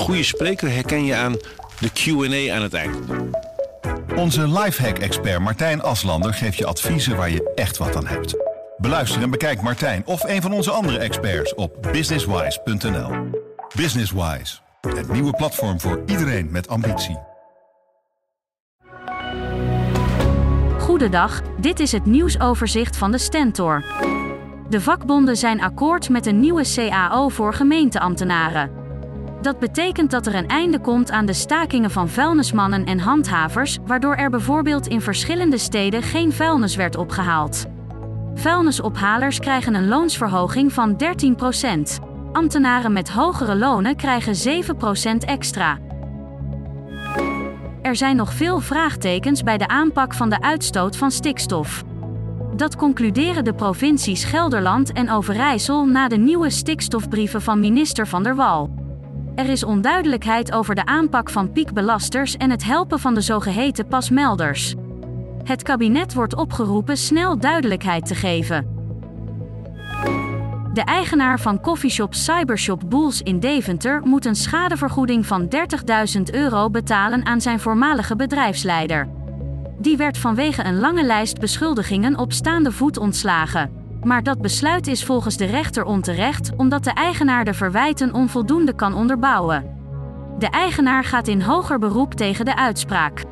goede spreker herken je aan de Q&A aan het eind. Onze lifehack-expert Martijn Aslander geeft je adviezen waar je echt wat aan hebt. Beluister en bekijk Martijn of een van onze andere experts op businesswise.nl. Businesswise, het nieuwe platform voor iedereen met ambitie. Goedendag, dit is het nieuwsoverzicht van de Stentor. De vakbonden zijn akkoord met een nieuwe CAO voor gemeenteambtenaren. Dat betekent dat er een einde komt aan de stakingen van vuilnismannen en handhavers, waardoor er bijvoorbeeld in verschillende steden geen vuilnis werd opgehaald. Vuilnisophalers krijgen een loonsverhoging van 13%. Ambtenaren met hogere lonen krijgen 7% extra. Er zijn nog veel vraagtekens bij de aanpak van de uitstoot van stikstof. Dat concluderen de provincies Gelderland en Overijssel na de nieuwe stikstofbrieven van minister Van der Wal. Er is onduidelijkheid over de aanpak van piekbelasters en het helpen van de zogeheten pasmelders. Het kabinet wordt opgeroepen snel duidelijkheid te geven. De eigenaar van koffieshop Cybershop Boels in Deventer moet een schadevergoeding van 30.000 euro betalen aan zijn voormalige bedrijfsleider. Die werd vanwege een lange lijst beschuldigingen op staande voet ontslagen. Maar dat besluit is volgens de rechter onterecht, omdat de eigenaar de verwijten onvoldoende kan onderbouwen. De eigenaar gaat in hoger beroep tegen de uitspraak.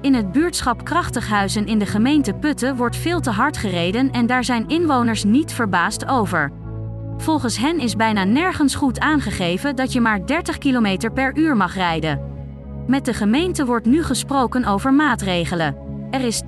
In het buurtschap Krachtighuizen in de gemeente Putten wordt veel te hard gereden en daar zijn inwoners niet verbaasd over. Volgens hen is bijna nergens goed aangegeven dat je maar 30 km per uur mag rijden. Met de gemeente wordt nu gesproken over maatregelen. Er is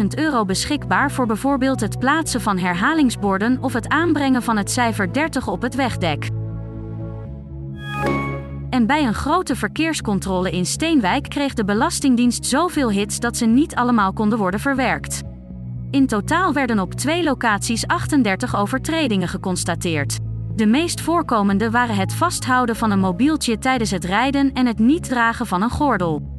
80.000 euro beschikbaar voor bijvoorbeeld het plaatsen van herhalingsborden of het aanbrengen van het cijfer 30 op het wegdek. En bij een grote verkeerscontrole in Steenwijk kreeg de Belastingdienst zoveel hits dat ze niet allemaal konden worden verwerkt. In totaal werden op twee locaties 38 overtredingen geconstateerd. De meest voorkomende waren het vasthouden van een mobieltje tijdens het rijden en het niet dragen van een gordel.